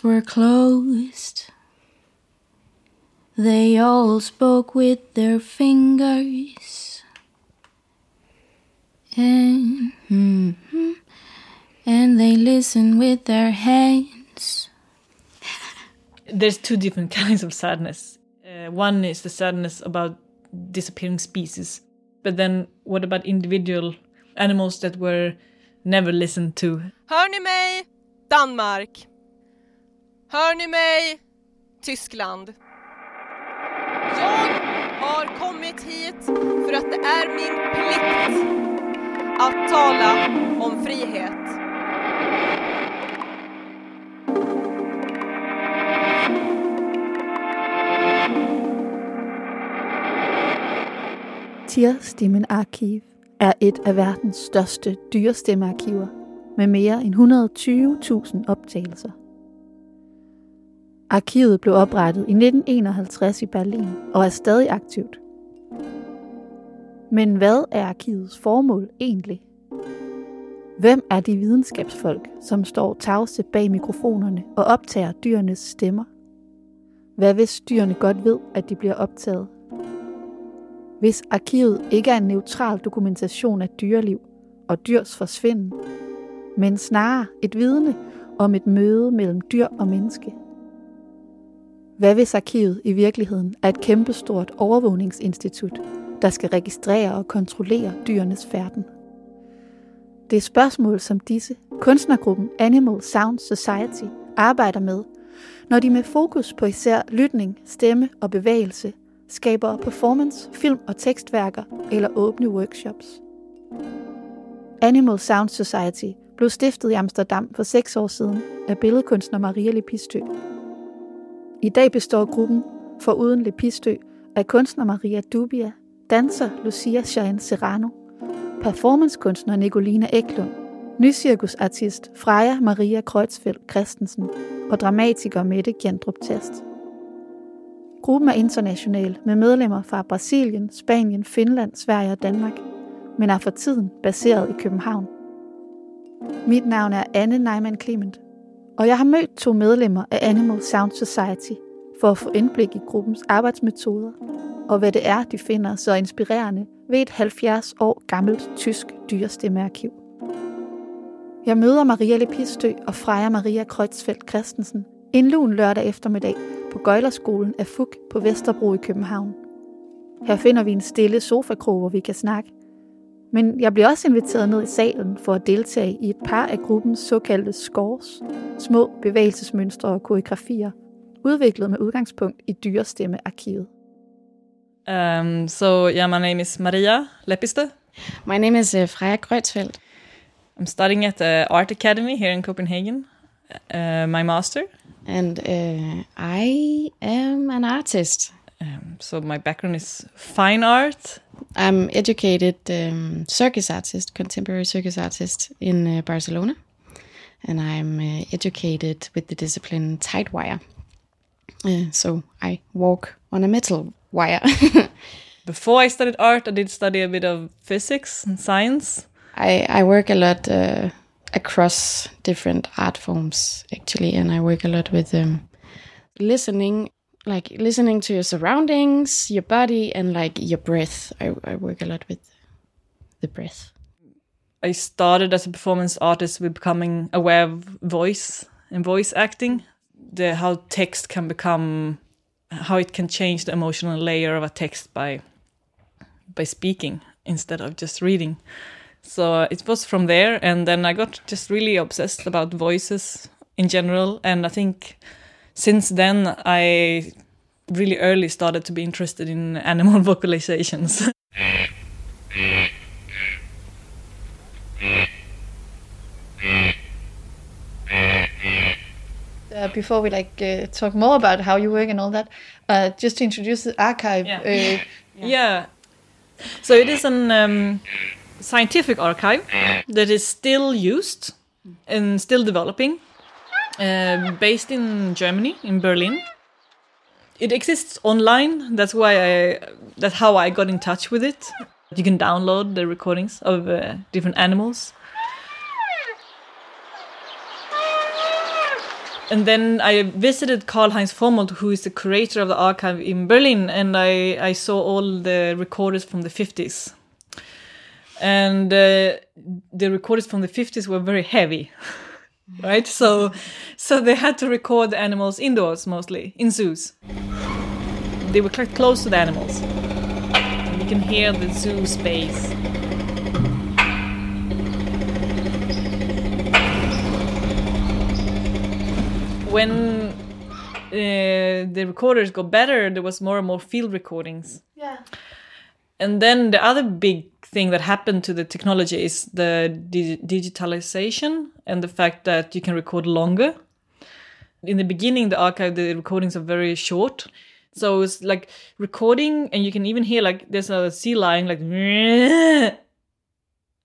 Their lips were closed. They all spoke with their fingers. And, mhm, and they listened with their hands. There's two different kinds of sadness. Uh, one is the sadness about disappearing species, but then what about individual animals that were never listened to? Hör ni mig? Danmark. Hör ni mig? Tyskland. Jag har kommit hit för att det är min plikt att tala om frihet. Tierstemmen Arkiv er et af verdens største dyrestemmearkiver med mere end 120.000 optagelser. Arkivet blev oprettet i 1951 i Berlin og er stadig aktivt. Men hvad er arkivets formål egentlig? Hvem er de videnskabsfolk, som står tavse bag mikrofonerne og optager dyrenes stemmer? Hvad hvis dyrene godt ved, at de bliver optaget? Hvis arkivet ikke er en neutral dokumentation af dyreliv og dyrs forsvinden, men snarere et vidne om et møde mellem dyr og menneske. Hvad hvis arkivet i virkeligheden er et kæmpestort overvågningsinstitut, der skal registrere og kontrollere dyrenes færden? Det er spørgsmål som disse, kunstnergruppen Animal Sound Society arbejder med, når de med fokus på især lytning, stemme og bevægelse skaber performance, film og tekstværker eller åbne workshops. Animal Sound Society blev stiftet i Amsterdam for seks år siden af billedkunstner Maria Lepistø. I dag består gruppen, for uden Lepistø, af kunstner Maria Dubia, danser Lucia Cheyenne Serrano, performancekunstner Nicolina Eklund, nycirkusartist Freja Maria Kreutzfeldt Christensen og dramatiker Mette Gjendrup Tast. Gruppen er international med medlemmer fra Brasilien, Spanien, Finland, Sverige og Danmark, men er for tiden baseret i København. Mit navn er Anne Neumann Clement, og jeg har mødt to medlemmer af Animal Sound Society for at få indblik i gruppens arbejdsmetoder og hvad det er, de finder så inspirerende ved et 70 år gammelt tysk dyrestemmearkiv. Jeg møder Maria Lepistø og Freja Maria Kreutzfeldt Christensen en lun lørdag eftermiddag på Gøjlerskolen af FUG på Vesterbro i København. Her finder vi en stille sofakrog, hvor vi kan snakke. Men jeg bliver også inviteret ned i salen for at deltage i et par af gruppens såkaldte scores, små bevægelsesmønstre og koreografier, udviklet med udgangspunkt i dyrestemmearkivet. Um, so yeah, my name is Maria Lepiste. My name is uh, Freja Kreutzfeldt. I'm studying at the Art Academy here in Copenhagen, uh, my master. And uh, I am an artist. Um, so my background is fine art. I'm educated um, circus artist, contemporary circus artist in uh, Barcelona. And I'm uh, educated with the discipline tight wire. Uh, so I walk on a metal wire. Before I studied art, I did study a bit of physics and science. I, I work a lot uh, across different art forms, actually, and I work a lot with um, listening, like listening to your surroundings, your body, and like your breath. I, I work a lot with the breath. I started as a performance artist with becoming aware of voice and voice acting, the how text can become, how it can change the emotional layer of a text by by speaking instead of just reading. So it was from there, and then I got just really obsessed about voices in general, and I think since then I really early started to be interested in animal vocalizations. Uh, before we like uh, talk more about how you work and all that, uh, just to introduce the archive. Yeah. Uh, yeah. So it is an um, scientific archive that is still used and still developing, uh, based in Germany, in Berlin. It exists online. That's why I. That's how I got in touch with it. You can download the recordings of uh, different animals. and then I visited Karl Heinz Frommolt, who is the curator of the archive in Berlin, and I, I saw all the recorders from the 50s. And uh, the recorders from the 50s were very heavy, right? So, so they had to record the animals indoors mostly, in zoos. They were quite close to the animals. You can hear the zoo space. when uh, the recorders got better, there was more and more field recordings. Yeah. And then the other big thing that happened to the technology is the di- digitalization and the fact that you can record longer. In the beginning, the archive, the recordings are very short. So it's like recording, and you can even hear like there's a sea lion like,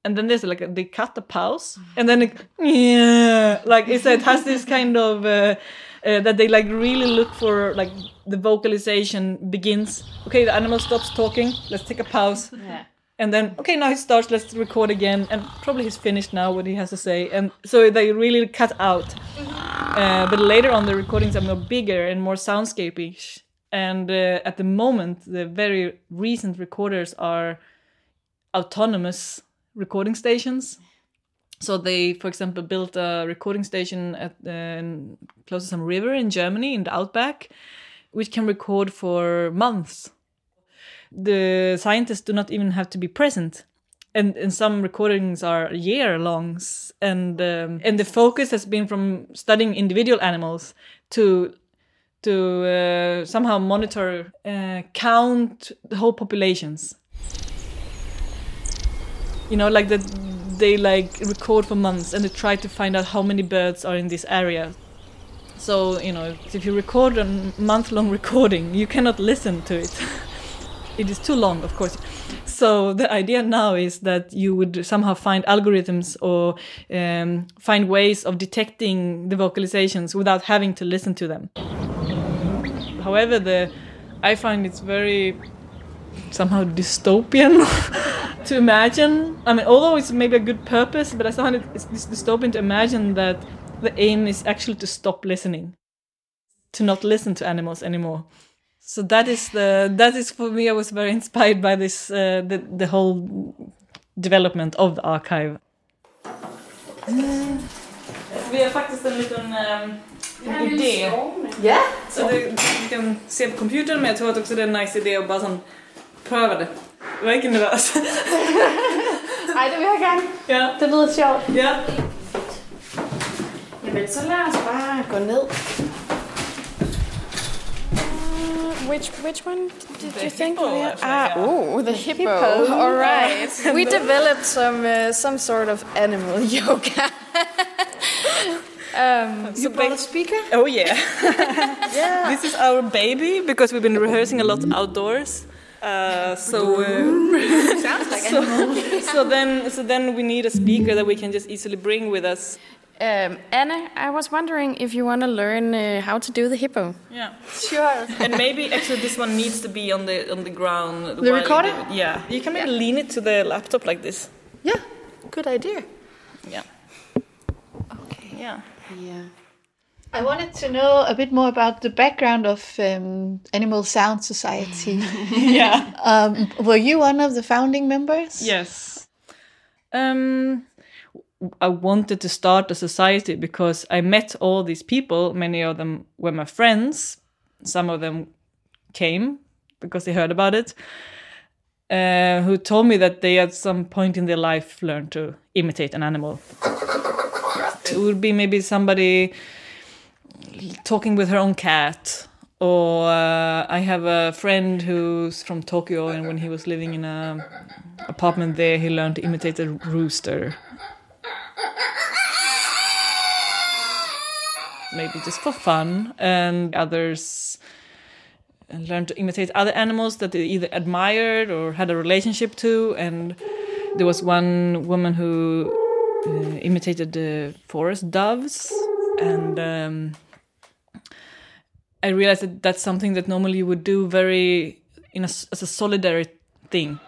and then there's like they cut the pause, and then it, like it's, it has this kind of uh, uh, that they like really look for like the vocalization begins. Okay, the animal stops talking. Let's take a pause. Yeah. And then, okay, now he starts, let's record again. And probably he's finished now what he has to say. And so they really cut out. Uh, but later on, the recordings are more bigger and more soundscapey. And uh, at the moment, the very recent recorders are autonomous recording stations. So they, for example, built a recording station at uh, close to some river in Germany in the outback, which can record for months the scientists do not even have to be present. And, and some recordings are year longs and um, and the focus has been from studying individual animals to to uh, somehow monitor uh, count the whole populations. You know like that they like record for months and they try to find out how many birds are in this area. So you know if you record a month long recording you cannot listen to it it is too long, of course. So the idea now is that you would somehow find algorithms or um, find ways of detecting the vocalizations without having to listen to them. However, the I find it's very somehow dystopian to imagine. I mean, although it's maybe a good purpose, but I find it, it's dystopian to imagine that the aim is actually to stop listening, to not listen to animals anymore so that is the that is for me i was very inspired by this uh, the, the whole development of the archive vi har faktiskt en liten um, idé. Ja. Så du, du kan se på computern men jag tror att också det är en nice idé att bara sån pröva det. Jag var inte nervös. Ej, det vil jeg gerne. ja. Det lyder sjovt. ja. Jamen, så lad os bare gå ned. Uh, which which one did The you think? hippo, we had? actually, Ah, yeah. oh, the hippo. All right. we developed some uh, some sort of animal yoga. um, So ba- speaker? Oh yeah. yeah. this is our baby because we've been rehearsing a lot outdoors. Uh, so uh, Sounds like so, so then so then we need a speaker that we can just easily bring with us. Um, Anna, I was wondering if you want to learn uh, how to do the hippo. Yeah. Sure. and maybe actually this one needs to be on the on the ground. while you recorder? do. Yeah. You can maybe lean it to the laptop like this. Yeah, good idea. Yeah. Okay. Yeah. Yeah. I wanted to know a bit more about the background of um, Animal Sound Society. yeah. um, were you one of the founding members? Yes. Um, I wanted to start a society because I met all these people. Many of them were my friends. Some of them came because they heard about it. Uh, who told me that they at some point in their life learned to imitate an animal. It would be maybe somebody talking with her own cat or uh, I have a friend who's from Tokyo, and when he was living in a apartment there, he learned to imitate a rooster. Maybe just for fun, and others learned to imitate other animals that they either admired or had a relationship to. And there was one woman who uh, imitated the forest doves, and um, I realized that that's something that normally you would do very in a, as a solidary thing.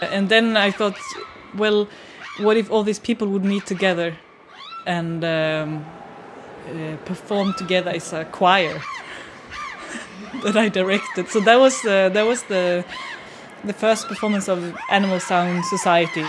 And then I thought, well, what if all these people would meet together and um, uh, perform together as a choir that I directed. So that was uh, that was the the first performance of Animal Sound Society.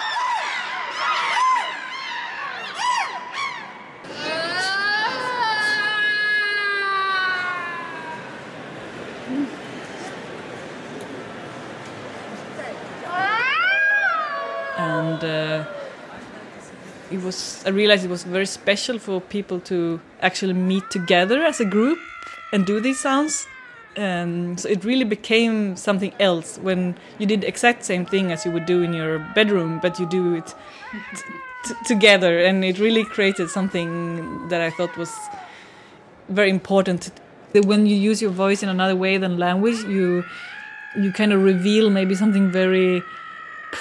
and uh, it was I realized it was very special for people to actually meet together as a group and do these sounds. And so it really became something else when you did exact same thing as you would do in your bedroom, but you do it together, and it really created something that I thought was very important. That When you use your voice in another way than language, you you kind of reveal maybe something very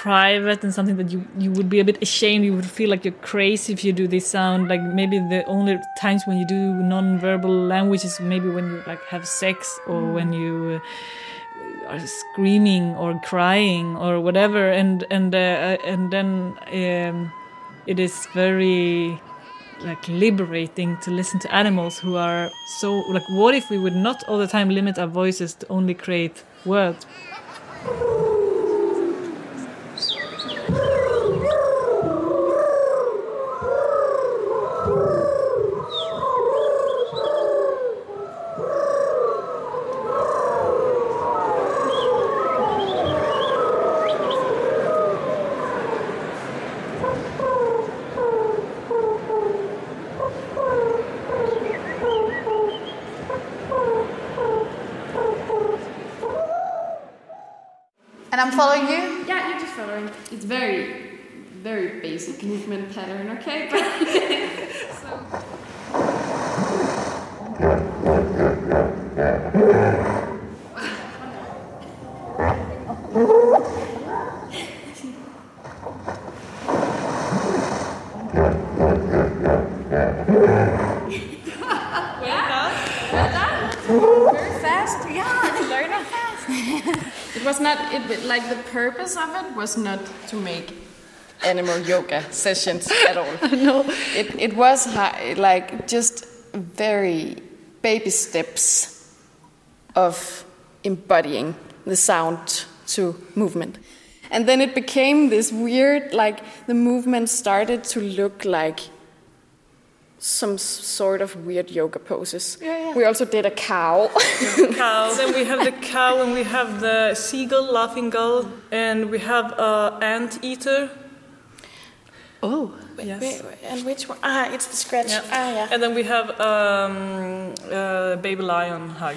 private and something that you you would be a bit ashamed you would feel like you're crazy if you do this sound like maybe the only times when you do non-verbal language is maybe when you like have sex or when you uh, are screaming or crying or whatever and and uh, and then um, it is very like liberating to listen to animals who are so like what if we would not all the time limit our voices to only create words And I'm following you. Yeah, you're just following. It's very, very basic movement pattern, okay? so. Very fast. Yeah, learner fast. It was not it like the purpose of it was not to make animal yoga sessions at all. no, it it was hi- like just very baby steps of embodying the sound to movement. And then it became this weird like the movement started to look like some sort of weird yoga poses. We also did a cow. cow. Then we have the cow, and we have the seagull, laughing gull, and we have uh, ant eater. oh, Yes. and which one? Ah, it's the scratch. Yeah. Ah, yeah. And then we have um, uh, baby lion hug.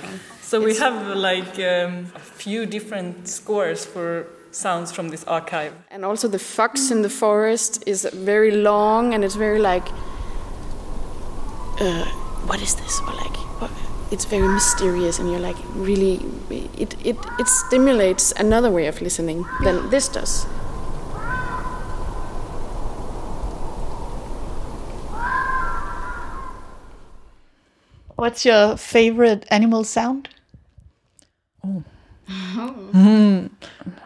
So we have like um, a few different scores for sounds from this archive. And also the fox in the forest is very long and it's very like, uh, what is this? Or like, what? it's very mysterious and you're like really, it, it, it stimulates another way of listening than this does. What's your favorite animal sound?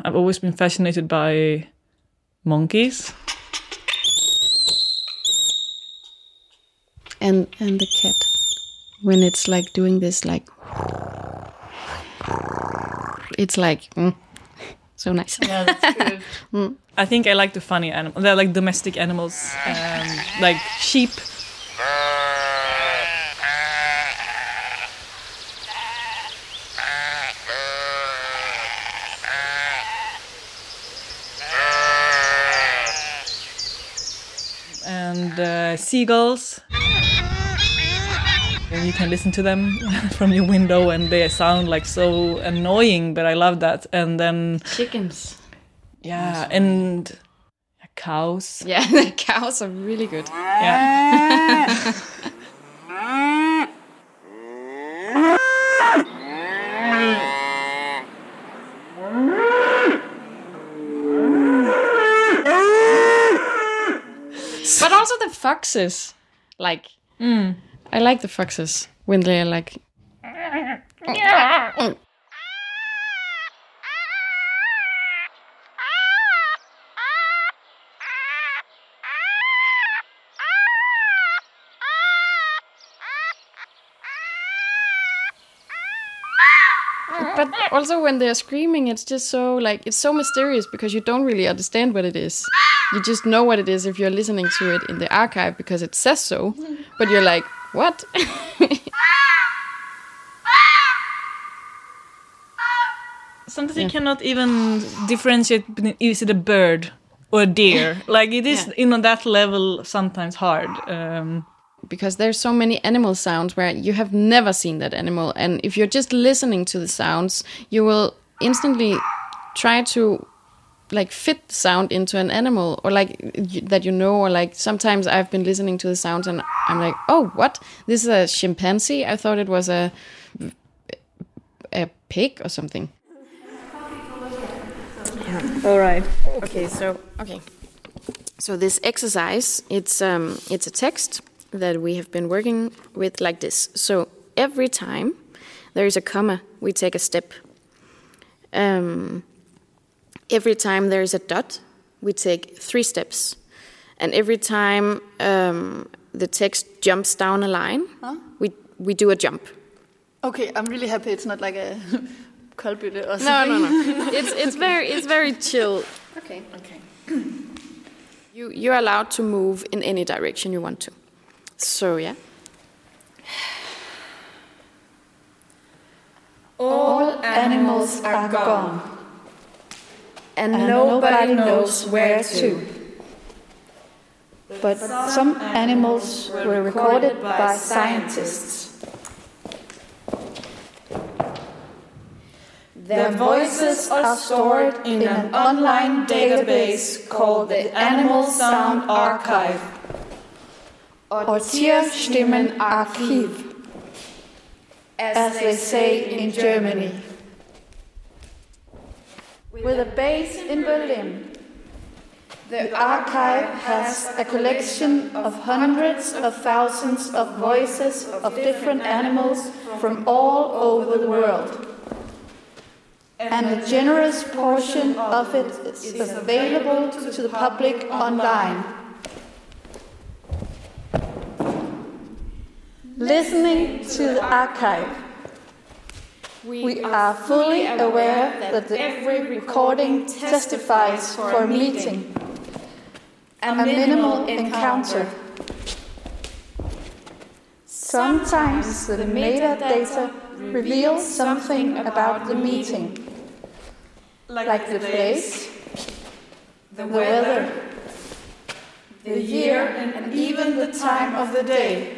I've always been fascinated by monkeys. And, and the cat, when it's like doing this, like, it's like, mm, so nice. Yeah, that's good. I think I like the funny animals. They're like domestic animals, um, like sheep. And uh, seagulls. And you can listen to them from your window, and they sound like so annoying, but I love that. And then, Chickens. yeah, and cows. Yeah, the cows are really good. Yeah. foxes. Like, mm. I like the foxes when they're like. but also when they're screaming it's just so like it's so mysterious because you don't really understand what it is you just know what it is if you're listening to it in the archive because it says so, but you're like, what? Sometimes you cannot even differentiate between is it a bird or a deer. like it is, you know, that level sometimes hard. Um, because there's so many animal sounds where you have never seen that animal and if you're just listening to the sounds you will instantly try to like fit the sound into an animal or like that you know or like sometimes i've been listening to the sounds and i'm like oh what this is a chimpanzee i thought it was a a pig or something yeah. all right. Okay, so okay. So this exercise, it's um it's a text that we have been working with like this. So every time there is a comma, we take a step. Um, every time there is a dot, we take three steps. And every time um, the text jumps down a line, we we do a jump. Okay, I'm really happy it's not like a kolbytte or No, something. no, no. it's it's very it's very chill. Okay, okay. You you're allowed to move in any direction you want to. So yeah. All animals are gone, and nobody knows where to. But some animals were recorded by scientists. Their voices are stored in an online database called the Animal Sound Archive, or Tierstimmenarchiv, as they say in Germany. With a base in Berlin, the archive has a collection of hundreds of thousands of voices of different animals from all over the world. And a generous portion of it is available to the public online. Listening to the archive, we are fully aware that every recording testifies for a meeting, a minimal encounter. Sometimes the metadata reveals something about the meeting, like the place, the weather, the year, and even the time of the day.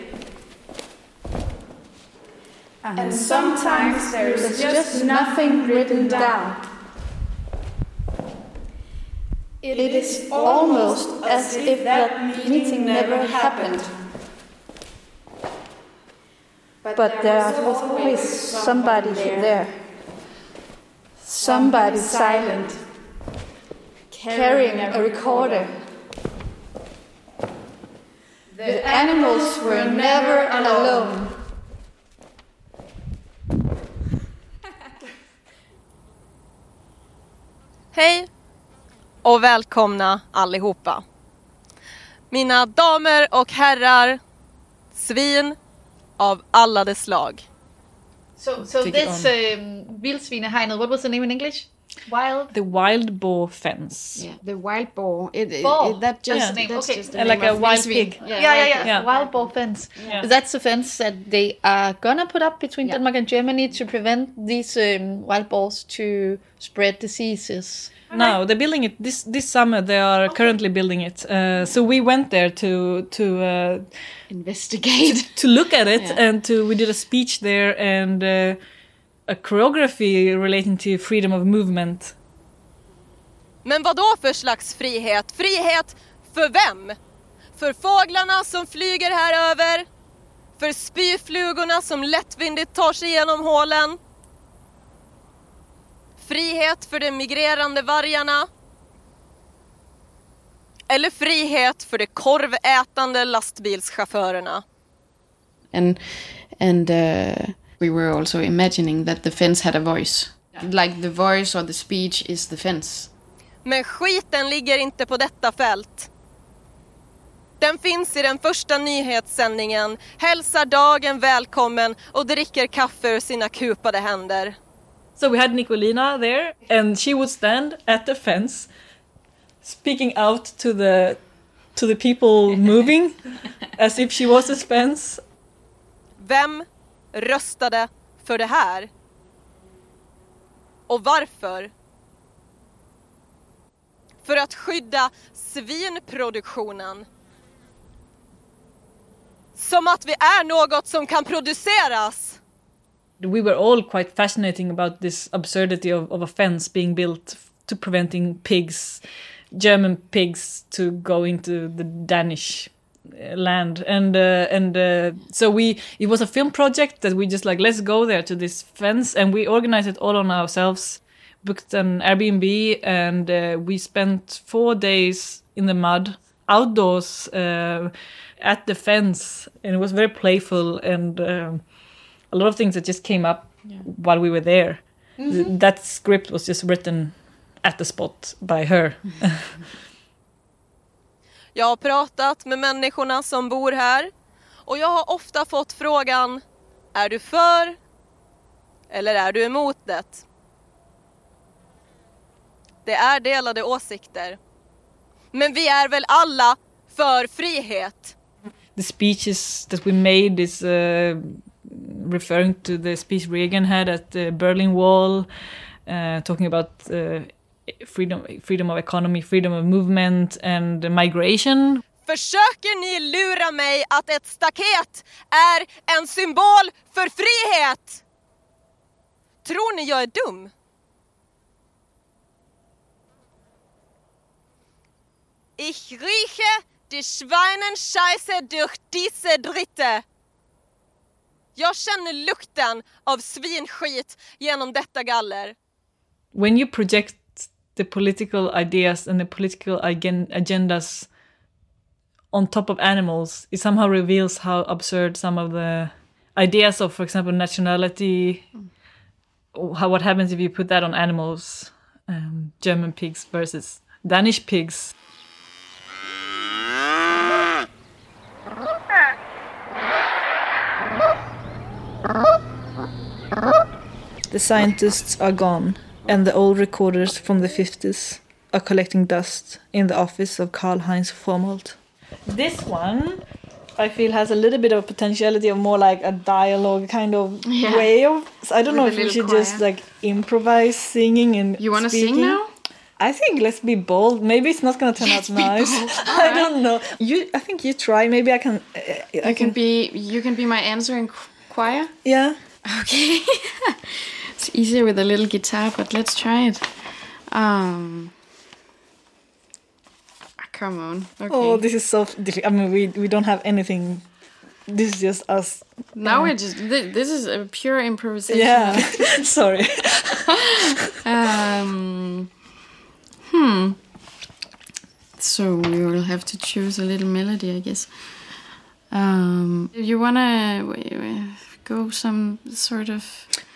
And sometimes there is just nothing written down. It is almost as if that meeting never happened. But there was always somebody there. Somebody silent, carrying a recorder. The animals were never alone. Hej och välkomna allihopa. Mina damer och herrar, svin av alla dess slag. So, so this um, vildsvinehegnet, what was the name in English? Wild. The wild boar fence. Yeah, the wild boar. It, it, Boar. it- that just Yeah. that's Okay. just the Uh, like a wild vildsvin. pig. Yeah, yeah, yeah. Yeah. Wild boar fence. Yeah. That's the fence that they are gonna put up between Yeah. Denmark and Germany to prevent these um, wild boars to spread diseases. No, they're building it this this summer. They are currently building it. Uh, so we went there to to uh, Investigate. to look at it, Yeah. and to we did a speech there and uh, a choreography relating to freedom of movement. Men vad då för slags frihet? Frihet för vem? För fåglarna som flyger här över? För spyflugorna som lättvindigt tar sig igenom hålen? Frihet för de migrerande vargarna? Eller frihet för de korvätande lastbilschaufförerna? and and uh, we were also imagining that the fence had a voice, like the voice or the speech is the fence. Men skiten ligger inte på detta fält. Den finns i den första nyhetssändningen, hälsar dagen välkommen och dricker kaffe ur sina kupade händer. So we had Nicolina there, and she would stand at the fence, speaking out to the to the people moving, as if she was a fence. Vem röstade för det här? Och varför? För att skydda svinproduktionen. Som att vi är något som kan produceras. We were all quite fascinating about this absurdity of, of a fence being built to preventing pigs, German pigs, to go into the Danish land. And uh, and uh, so we it was a film project that we just like let's go there to this fence. And we organized it all on ourselves booked an airbnb and uh, we spent four days in the mud outdoors uh, at the fence. And it was very playful and um, a lot of things that just came up while we were there. Th- that script was just written at the spot by her Jag har pratat med människorna som bor här och jag har ofta fått frågan Är du för eller är du emot det? Det är delade åsikter. Men vi är väl alla för frihet? the speeches that we made is uh, referring to the speech Reagan had at the Berlin Wall, uh, talking about uh, freedom, freedom of economy, freedom of movement, and migration. Försöker ni lura mig att ett staket är en symbol för frihet? Tror ni jag är dum? Ich rieche die Schweinenscheiße durch diese Dritte. Jag känner lukten av svinskit genom detta galler. When you project the political ideas and the political agen- agendas on top of animals, it somehow reveals how absurd some of the ideas of, for example, nationality. How what happens if you put that on animals? Um, German pigs versus Danish pigs. The scientists are gone, and the old recorders from the 50s are collecting dust in the office of Karl Heinz Frommolt. This one, I feel, has a little bit of potentiality of more like a dialogue kind of Yeah. way of. So I don't know if we should just like improvise singing and. You want to sing now? I think let's be bold. Maybe it's not gonna turn Let's out nice. I don't know. You, I think you try. Maybe I can. Uh, I You can be you can be my answering choir. Yeah. Okay. it's easier with a little guitar, but let's try it. Um. ah, Come on. Okay. Oh, this is so. I mean, we we don't have anything. This is just us. now we're just thi- this is a pure improvisation. Yeah. Sorry. Um. Hmm. So we will have to choose a little melody, I guess. Um. You wanna w- w- go some sort of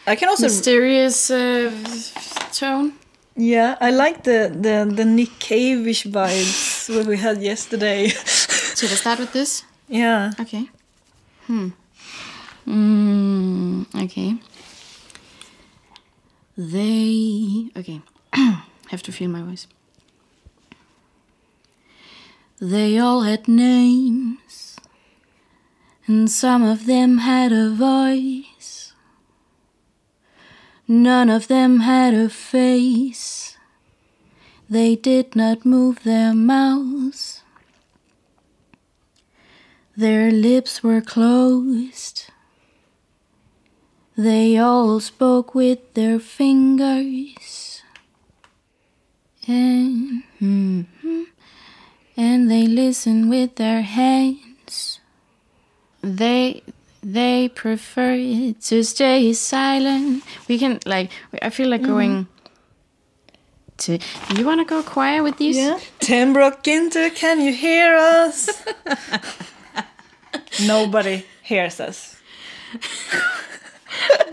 I can also. mysterious uh, tone? Yeah, I like the the the Nick Cave-ish vibes what we had yesterday. Should I start with this? yeah. Okay. Hmm. Mm, okay. They. Okay. Have to feel my voice. They all had names, and some of them had a voice. None of them had a face. They did not move their mouths. Their lips were closed. They all spoke with their fingers. And, mhm. and they listened with their hands. They. They prefer to stay silent. We can like. I feel like mm-hmm. going. To. You want to go choir with these? Yeah. Tembrock Günter, can you hear us? Nobody hears us.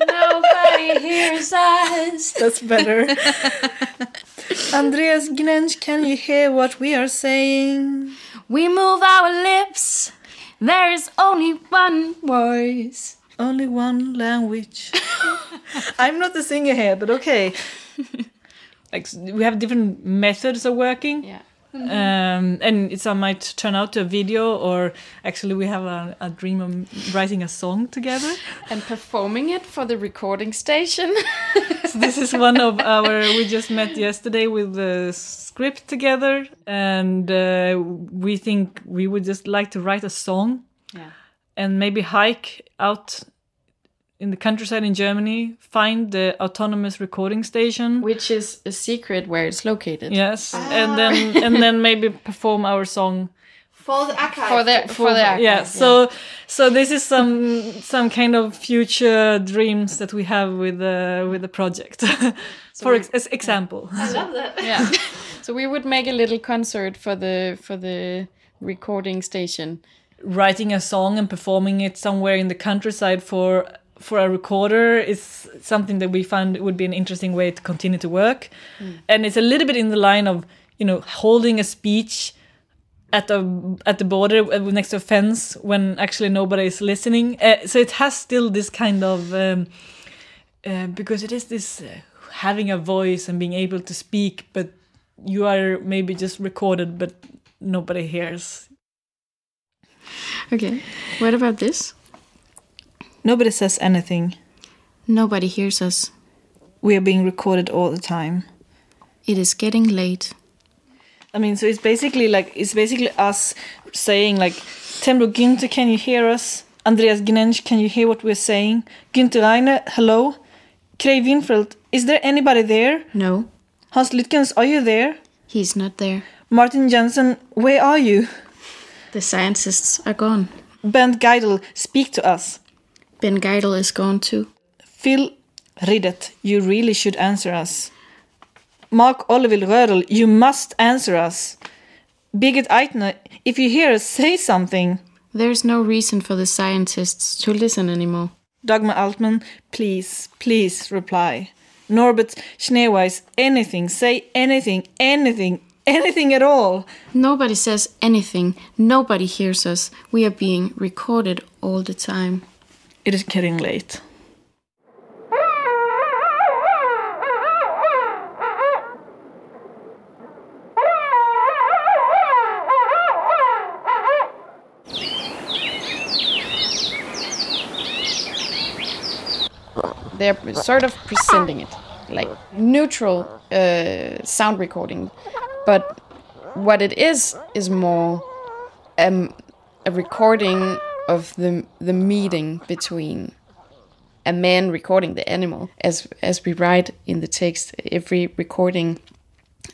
Nobody hears us. That's better. Andreas Gnench, can you hear what we are saying? We move our lips. There is only one voice. Only one language. I'm not the singer here, but okay. like we have different methods of working. Yeah. Um, and it might turn out to a video, or actually we have a, a dream of writing a song together. And performing it for the recording station. So this is one of our. We just met yesterday with the script together, and uh, we think we would just like to write a song yeah. and maybe hike out in the countryside in Germany, find the autonomous recording station. Which is a secret where it's located. Yes, ah. and then and then maybe perform our song. For the archive. For the for the archive, Yeah, so so this is some some kind of future dreams that we have with the with the project. For ex- as example, I love that. yeah. so we would make a little concert for the for the recording station. writing a song and performing it somewhere in the countryside for for a recorder is something that we found would be an interesting way to continue to work and it's a little bit in the line of you know holding a speech at the at the border uh, next to a fence when actually nobody is listening uh, so it has still this kind of um, uh, because it is this uh, having a voice and being able to speak but you are maybe just recorded but nobody hears Okay. What about this? Nobody says anything Nobody hears us. we are being recorded all the time. It is getting late. I mean, so it's basically like it's basically us saying like, Tembrock Günter, can you hear us? Andreas Gnensch, can you hear what we're saying? Günther Reine, hello. Craig Winfeld, is there anybody there? No, Hans Lytkens, are you there? he's not there. Martin Jensen, where are you? The scientists are gone. Bernd Geidel, speak to us. Ben Geidel is gone too. Phil Riddet, you really should answer us. Mark Oliver Rödel, you must answer us. Birgit Eitner, if you hear us, say something. There's no reason for the scientists to listen anymore. Dagmar Altman, please, please reply. Norbert Schneeweiss, anything, say anything, anything, anything at all. Nobody says anything. Nobody hears us. We are being recorded all the time. It is getting late. They're sort of presenting it like neutral uh, sound recording, but what it is is more um, a recording of the the meeting between a man recording the animal. As as we write in the text, every recording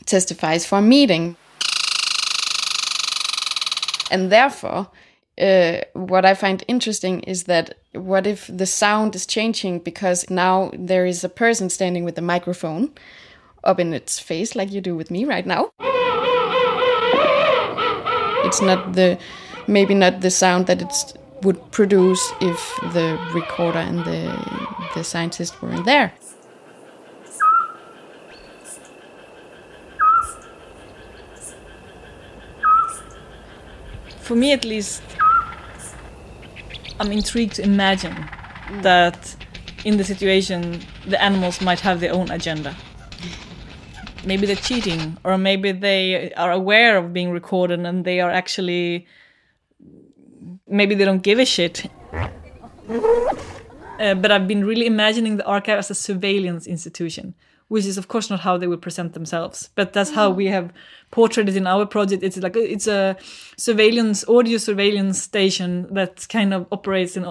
testifies for a meeting, and therefore. Uh, what I find interesting is that what if the sound is changing because now there is a person standing with a microphone up in its face, like you do with me right now. It's not the maybe not the sound that it would produce if the recorder and the the scientist weren't there. For me, at least, I'm intrigued to imagine mm. that in the situation, the animals might have their own agenda. Maybe they're cheating, or maybe they are aware of being recorded and they are actually. Maybe they don't give a shit. Uh, but I've been really imagining the archive as a surveillance institution, which is of course not how they would present themselves, but that's how we have portrayed it in our project. It's like it's a surveillance, audio surveillance station that kind of operates in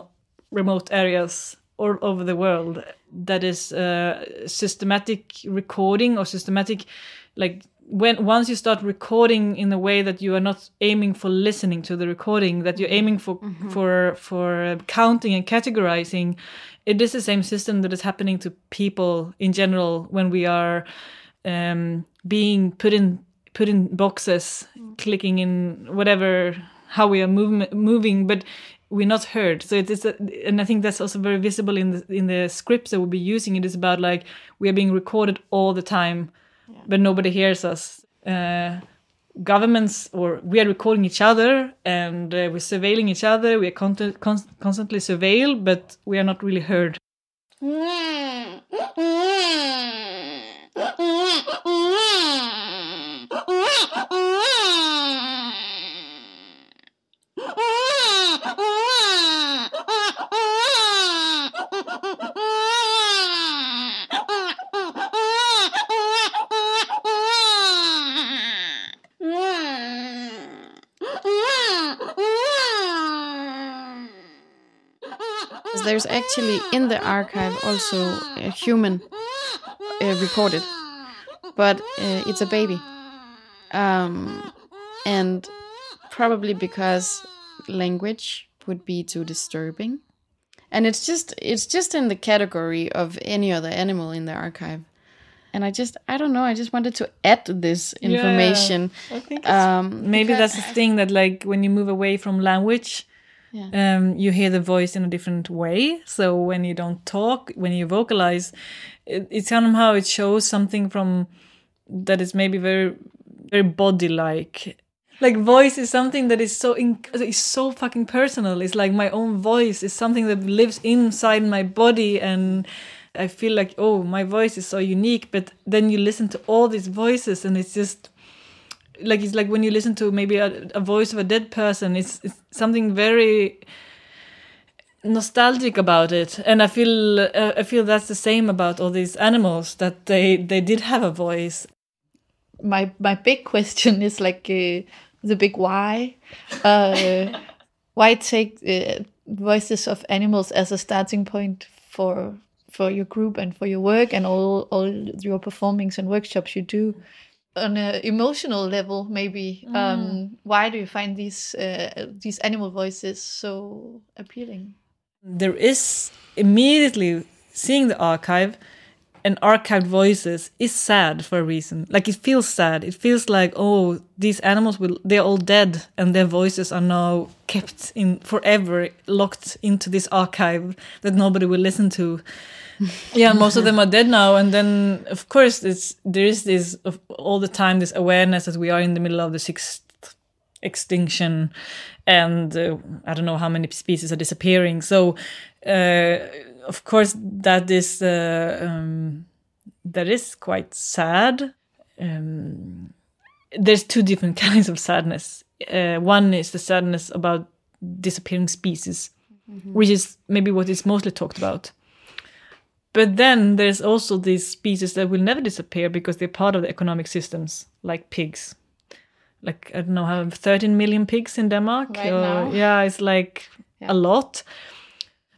remote areas all over the world. That is uh, systematic recording or systematic, like when once you start recording in a way that you are not aiming for listening to the recording that you're aiming for for for counting and categorizing it is the same system that is happening to people in general when we are um, being put in put in boxes clicking in whatever how we are move, moving but we're not heard. So it is a, and i think that's also very visible in the in the scripts that we'll be using. It is about like we are being recorded all the time but nobody hears us. Uh, governments or we are recording each other and uh, we're surveilling each other. We are con- con- constantly surveilled, but we are not really heard. There's actually in the archive also a human uh, recorded, but uh, it's a baby. Um, and probably because language would be too disturbing. And it's just it's just in the category of any other animal in the archive. And I just I don't know, I just wanted to add this information. I think Um, maybe that's the thing that like when you move away from language Yeah. um, you hear the voice in a different way. So when you don't talk when you vocalize it, it somehow it shows something from that is maybe very very body like like voice is something that is so is so fucking personal. It's like my own voice is something that lives inside my body and i feel like oh my voice is so unique. But then you listen to all these voices and it's just like it's like when you listen to maybe a, a voice of a dead person it's, it's something very nostalgic about it and i feel uh, i feel that's the same about all these animals that they they did have a voice my my big question is like uh, the big why. Uh, why take uh, voices of animals as a starting point for for your group and for your work and all all your performings and workshops you do? On an emotional level, maybe. Um, why do you find these uh, these animal voices so appealing? there is immediately seeing the archive and archived voices is sad for a reason. Like it feels sad. It feels like oh these animals will they're all dead and their voices are now kept in forever locked into this archive that nobody will listen to. Yeah most of them are dead now. And then of course it's there is this of all the time this awareness that we are in the middle of the sixth extinction and uh, i don't know how many species are disappearing. So uh, of course that is uh, um, that is quite sad um, there's two different kinds of sadness uh, one is the sadness about disappearing species which is maybe what is mostly talked about but then there's also these species that will never disappear because they're part of the economic systems like pigs like I don't know, have 13 million pigs in Denmark. Right or- now. Yeah, it's like a lot.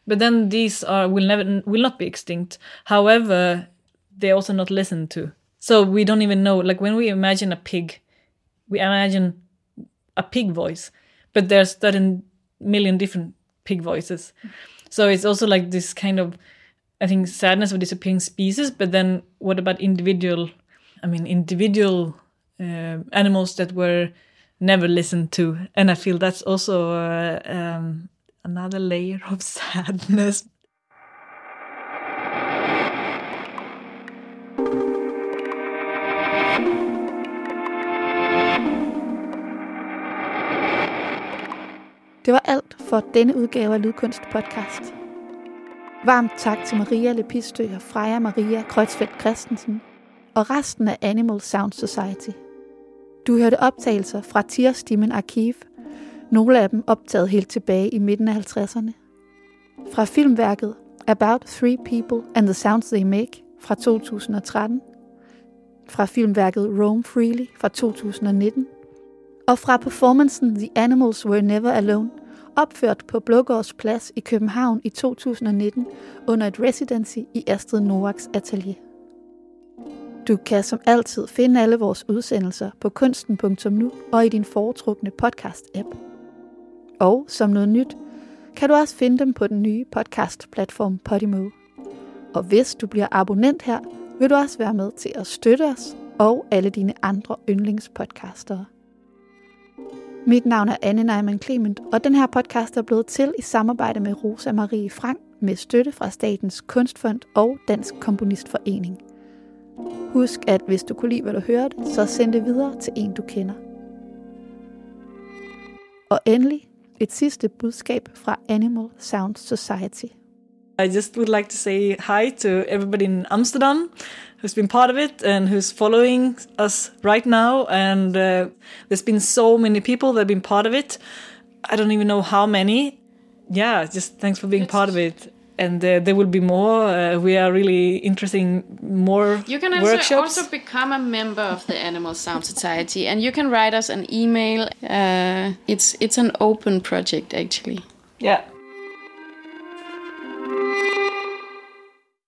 But then these are will never will not be extinct. However, they're also not listened to. So we don't even know. Like when we imagine a pig, we imagine a pig voice, but there's 13 million different pig voices. So it's also like this kind of, I think, sadness of disappearing species. But then what about individual? I mean, individual uh, animals that were never listened to, and I feel that's also uh, um, another layer of sadness. Det var alt for denne udgave af Lydkunst podcast. Varmt tak til Maria Lepistø og Freja Maria Kreutzfeldt Christensen og resten af Animal Sound Society. Du hørte optagelser fra Tierstimen Arkiv, nogle af dem optaget helt tilbage i midten af 50'erne. Fra filmværket About Three People and the Sounds They Make fra 2013. Fra filmværket Roam Freely fra 2019 og fra performancen The Animals Were Never Alone, opført på Blågårds Plads i København i 2019 under et residency i Astrid Noaks atelier. Du kan som altid finde alle vores udsendelser på kunsten.nu og i din foretrukne podcast-app. Og som noget nyt, kan du også finde dem på den nye podcast-platform Podimo. Og hvis du bliver abonnent her, vil du også være med til at støtte os og alle dine andre yndlingspodcastere. Mit navn er Anne Neumann Clement, og den her podcast er blevet til i samarbejde med Rosa Marie Frank med støtte fra Statens Kunstfond og Dansk Komponistforening. Husk, at hvis du kunne lide, hvad du hørte, så send det videre til en, du kender. Og endelig et sidste budskab fra Animal Sound Society. I just would like to say hi to everybody in Amsterdam who's been part of it and who's following us right now. And uh, there's been so many people that have been part of it. I don't even know how many. Yeah, just thanks for being part of it. And uh, there will be more. Uh, we are really interested in more You can also, workshops. also become a member of the Animal Sound Society, and you can write us an email. Uh, it's it's an open project actually. yeah.